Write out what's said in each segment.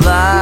like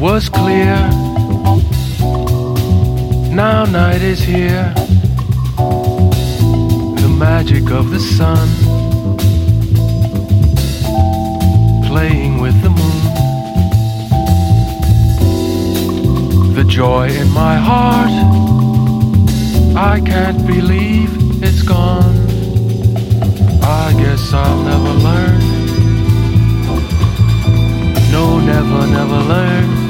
was clear. Now night is here. The magic of the sun playing with the moon. The joy in my heart, I can't believe it's gone. I guess I'll never learn. No, never, never learn.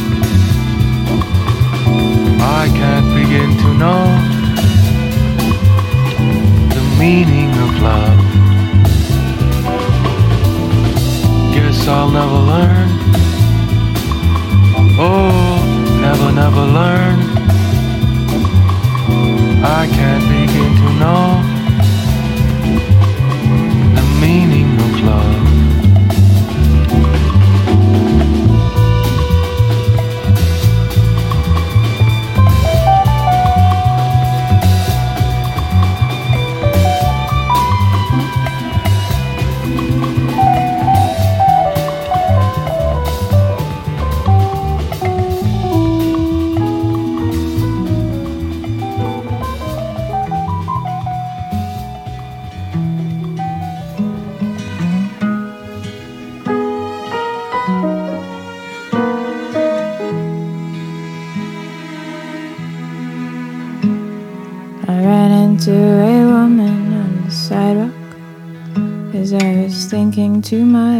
I can't begin to know the meaning of love. Guess I'll never learn. Oh, never, never learn. I can't begin to know the meaning of love. to my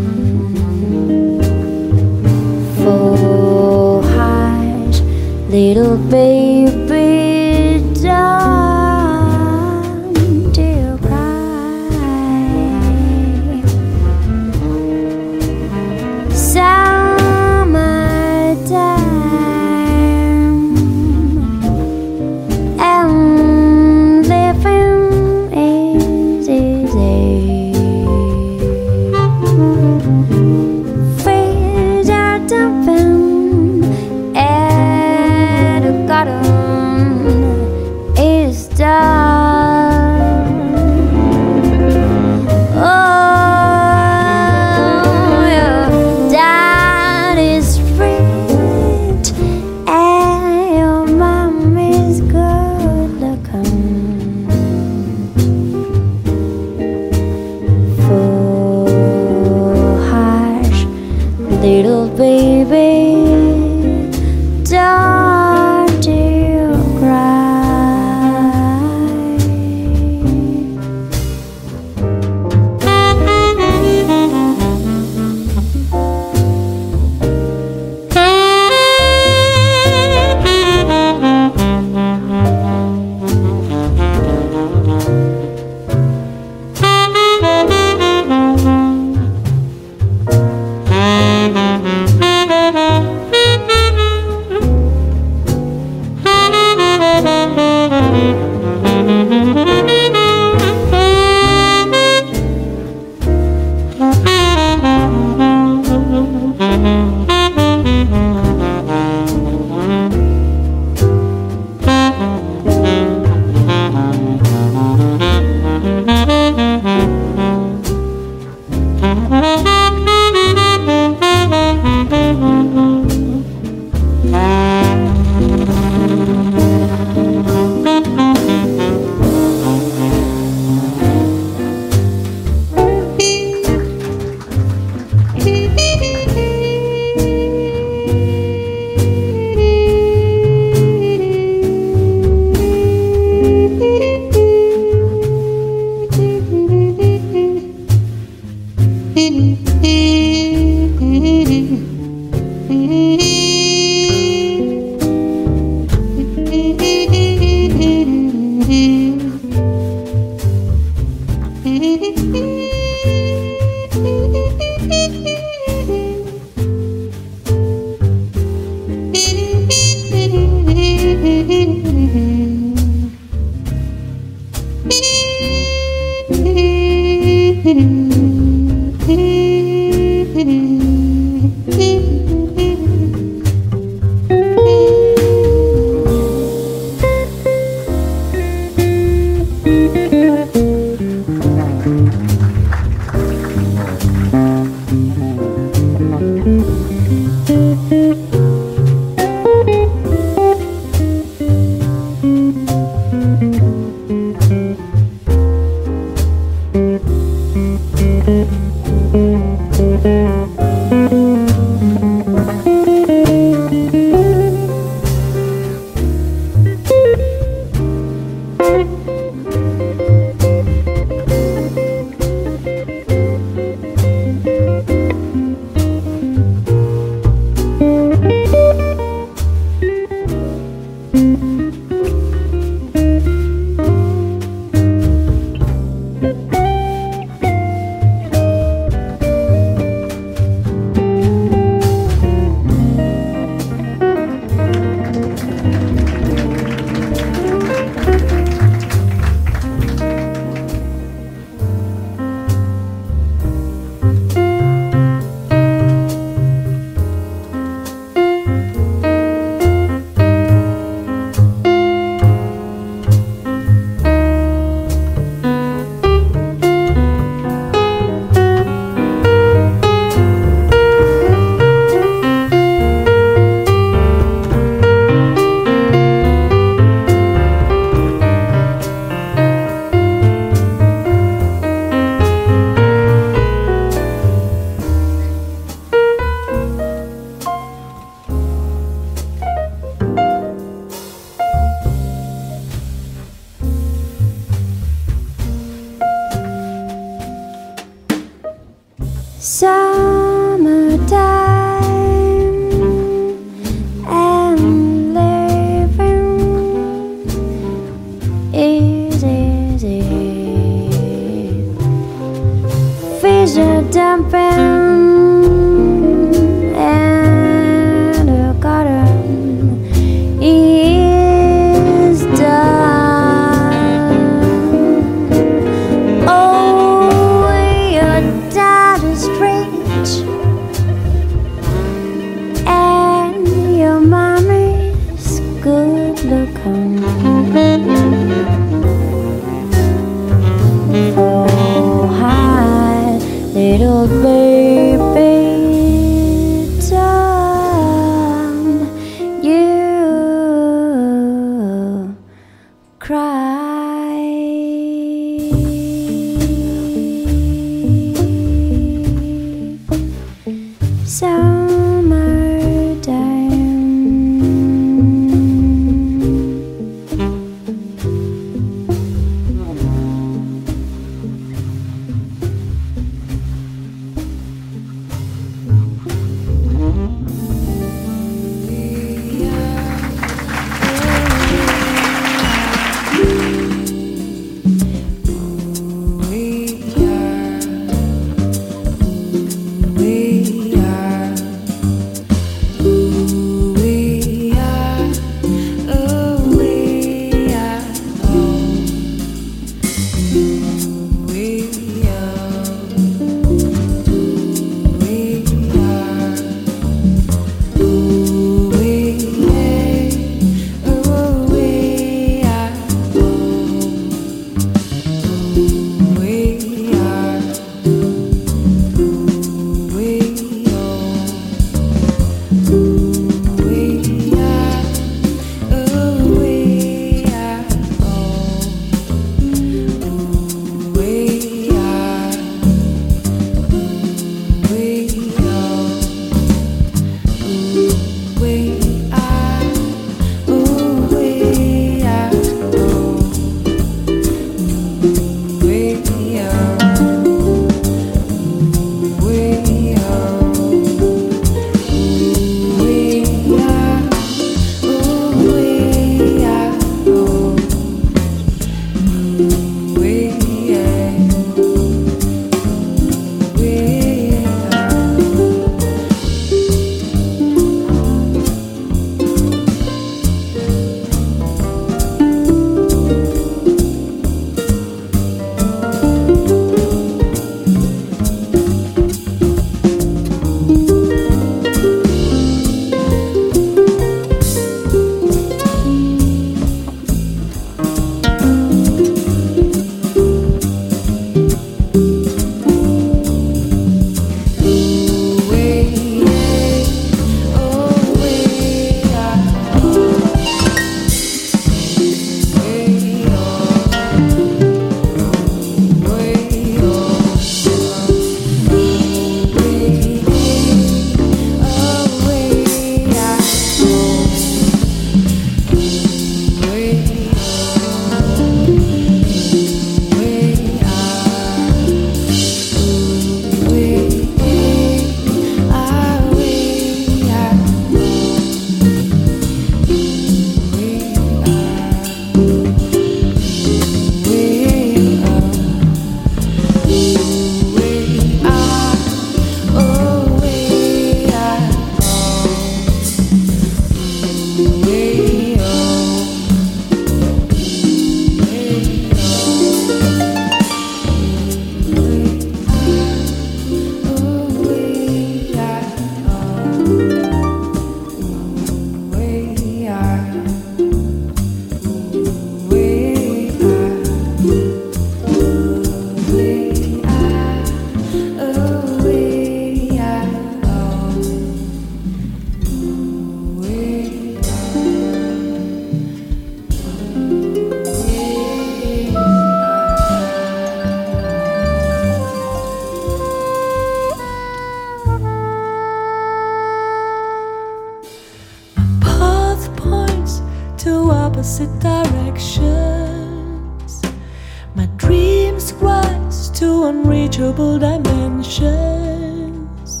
to unreachable dimensions.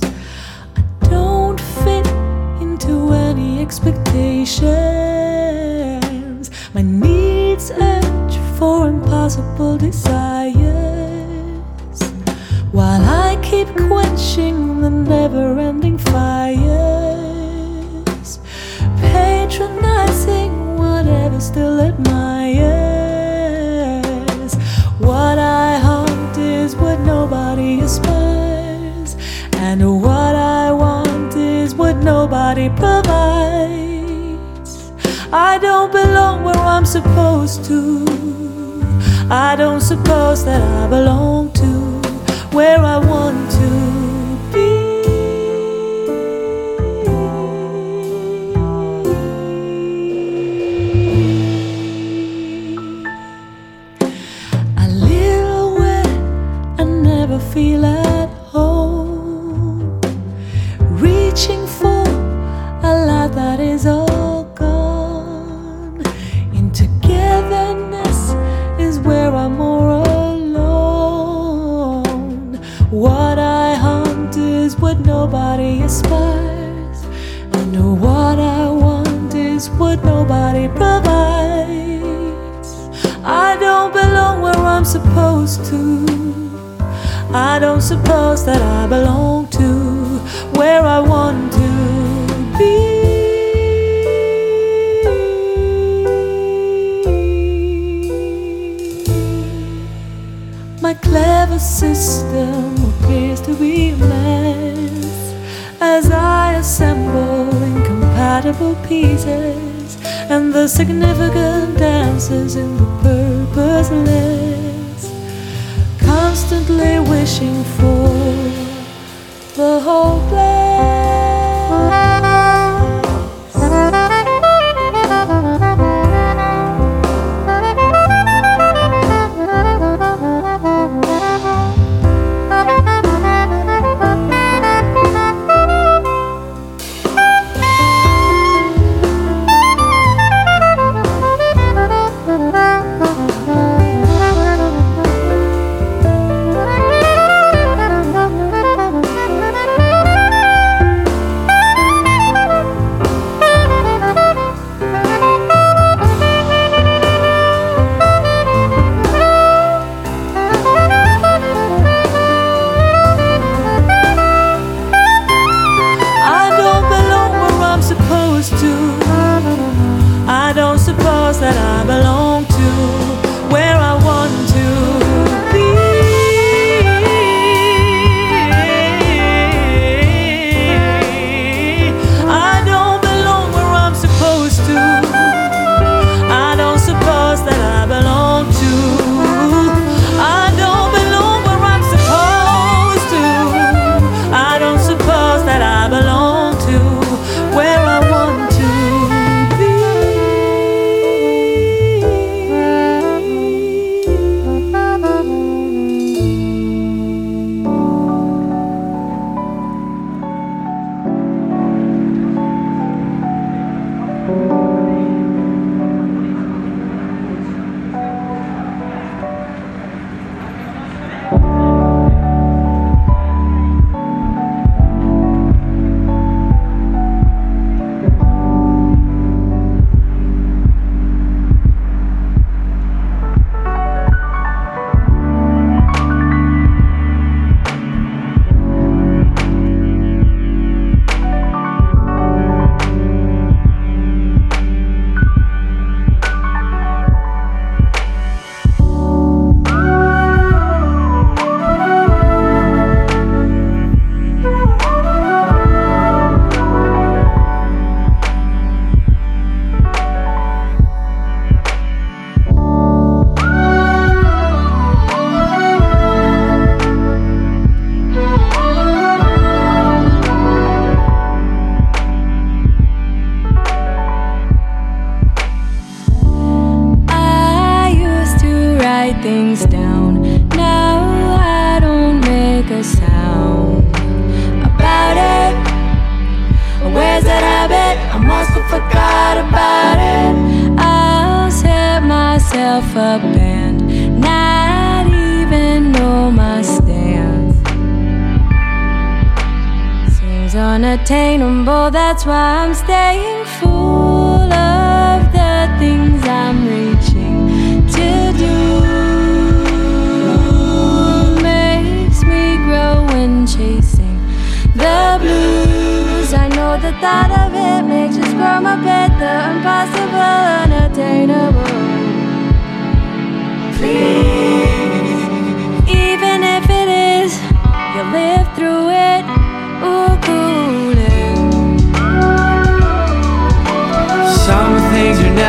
I don't fit into any expectations. My needs urge for impossible desires. While I keep quenching the never ending fires, patronizing whatever still admires. What I nobody aspires, and what I want is what nobody provides. I don't belong where I'm supposed to. I don't suppose that I belong to where I want to feel suppose that I belong to where I want to be. My clever system appears to be a mess as I assemble incompatible pieces and the significant dances in the purposeless, constantly wishing for the whole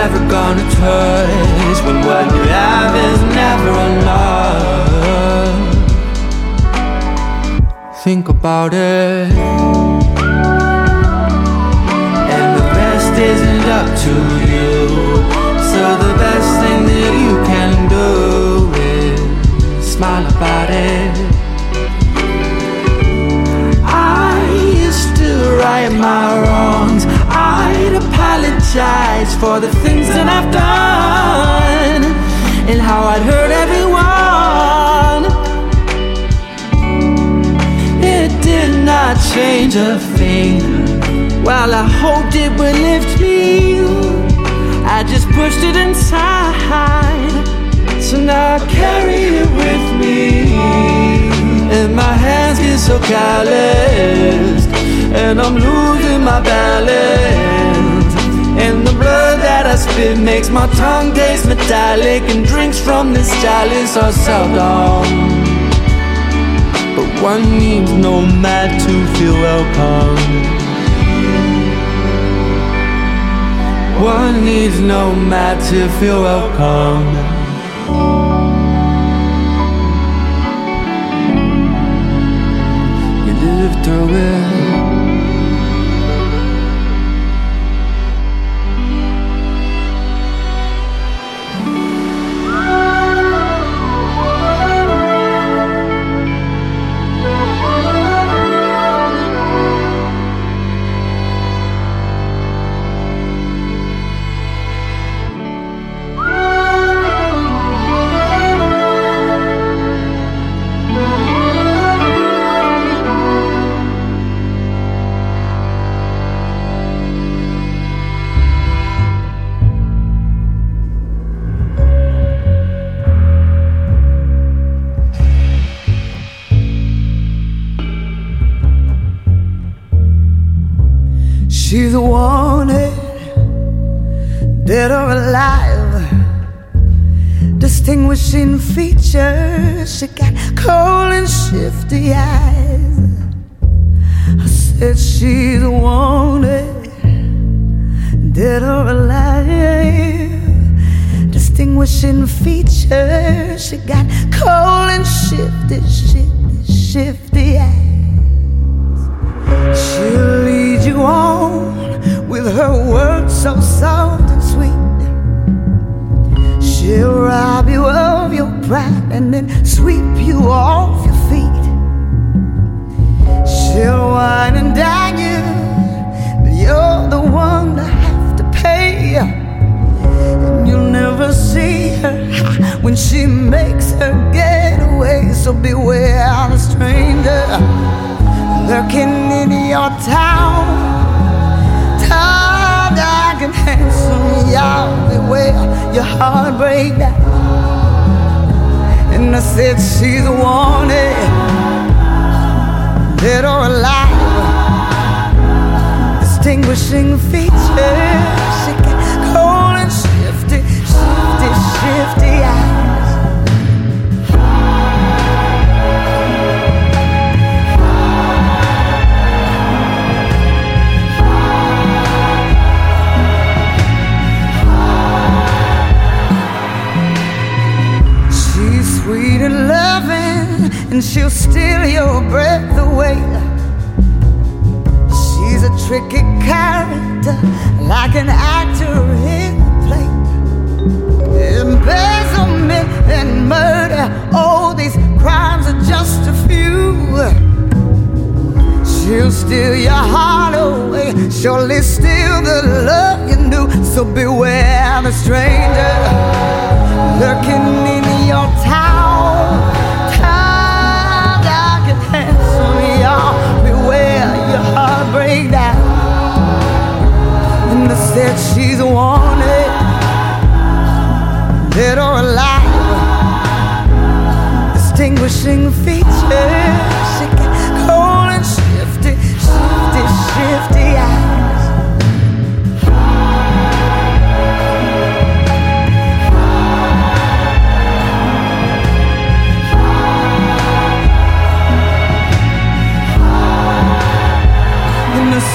never gonna touch when what you have is never enough. Think about it. And the rest isn't up to you. So the best thing that you can do is smile about it. I used to right my apologize for the things that I've done and how I'd hurt everyone. It did not change a thing. While I hoped it would lift me, I just pushed it inside. So now I carry it with me. And my hands get so calloused. And I'm losing my balance. And the blood that I spit makes my tongue taste metallic. And drinks from this chalice are seldom. But one needs no mat to feel welcome. One needs no mat to feel welcome. You live through it. She's wanted, dead or alive. Distinguishing features, she got cold and shifty eyes. I said she's wanted, dead or alive. Distinguishing features, she got cold and shifty, shifty, shifty eyes. She'll lead you on with her words so soft and sweet. She'll rob you of your pride and then sweep you off your feet. She'll wine and dine you, but you're the one to have to pay. And you'll never see her when she makes her getaway. So beware the stranger lurking in your town. Handsome, y'all beware your down. And I said she's wanted, dead or alive. Distinguishing features, she got cold and shifty, shifty, shifty and she'll steal your breath away. She's a tricky character, like an actor in a play. Embezzlement and murder, all these crimes are just a few. She'll steal your heart away, surely steal the love you knew. So beware the stranger lurking in your town. break down. And I said, She's wanted, dead or alive. Distinguishing features. She got cold and shifty, shifty, shifty eyes.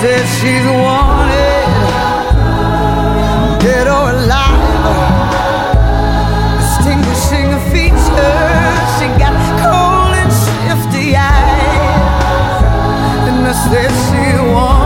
Said she's wanted, dead or alive. Distinguishing her features. She got cold and shifty eyes, and I said she wanted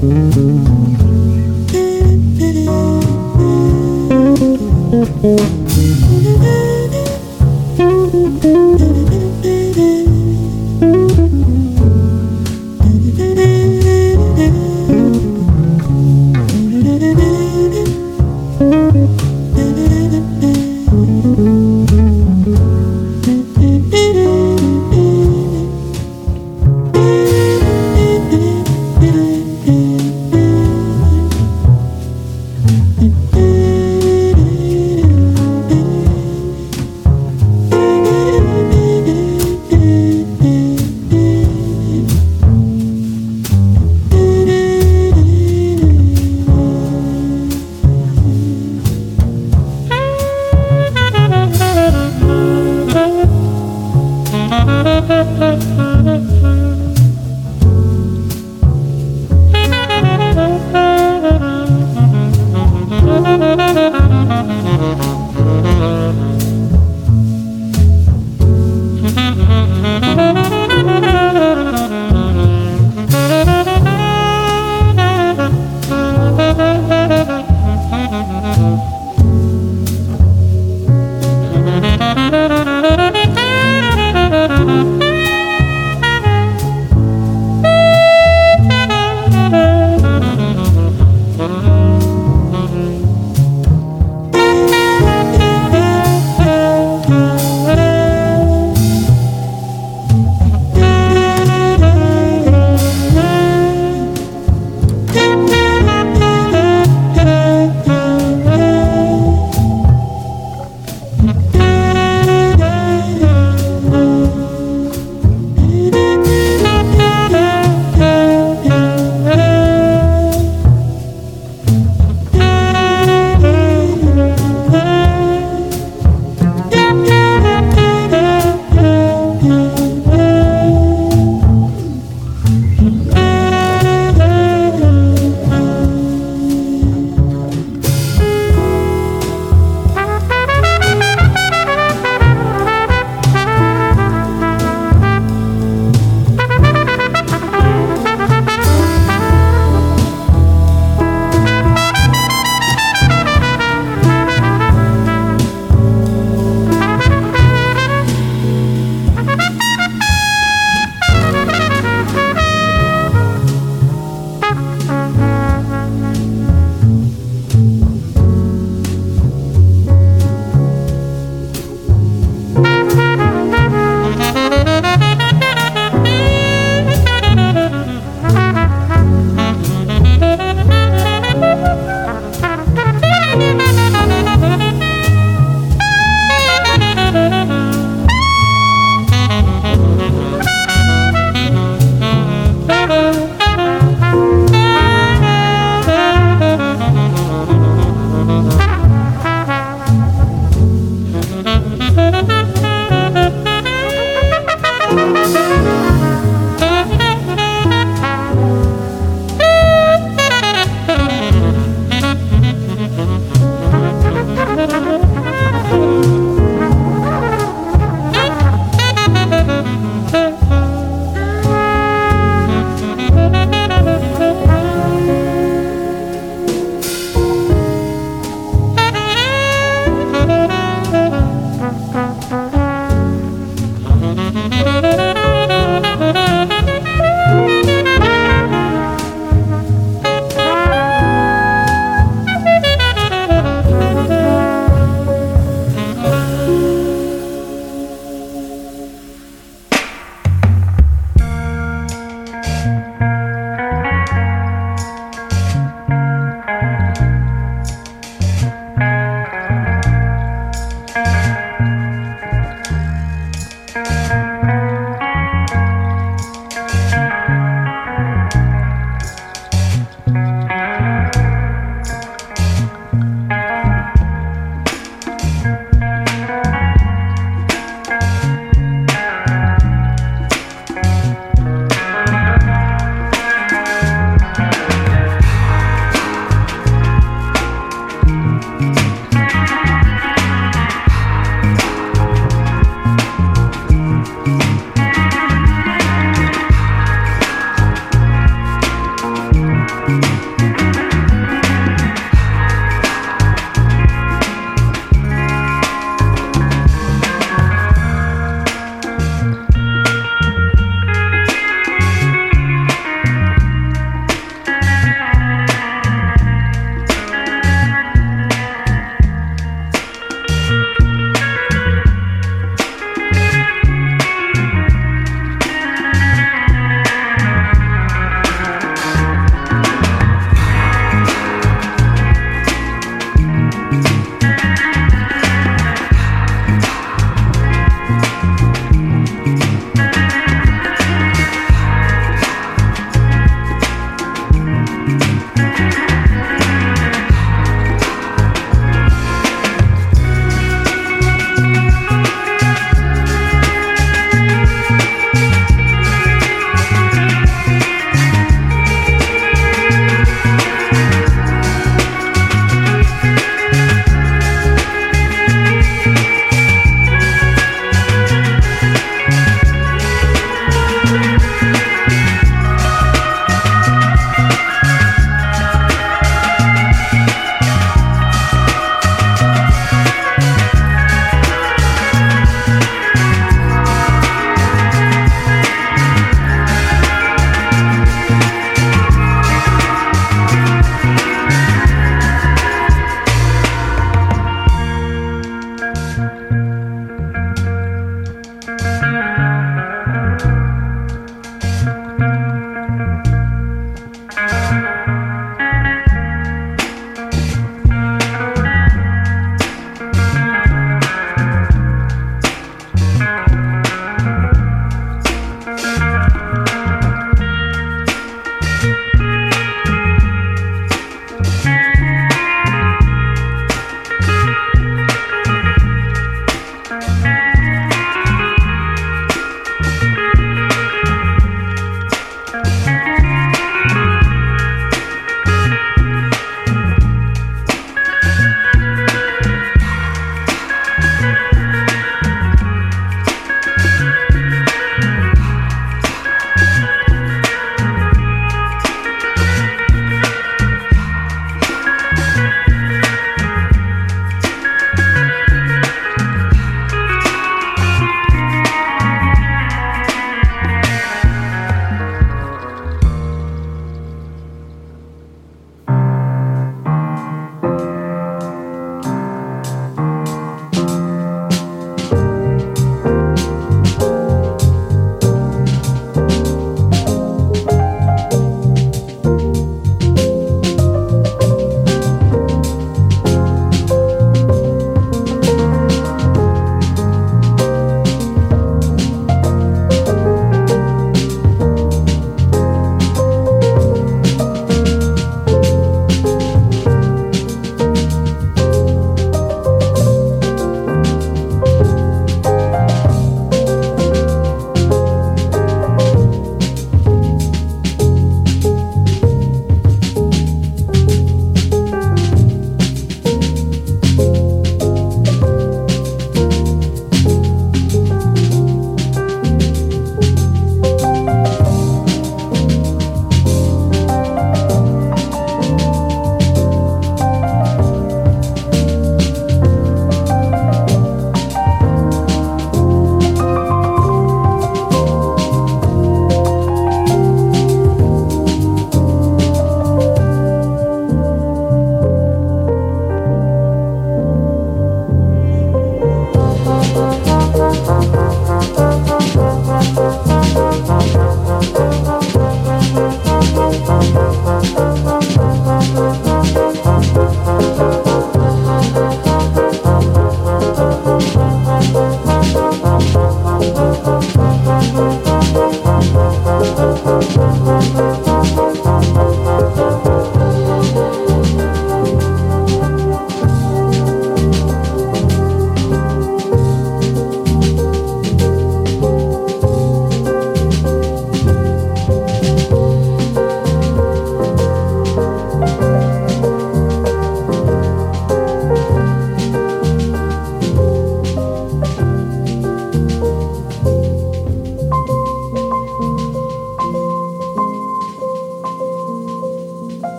Mm-hmm.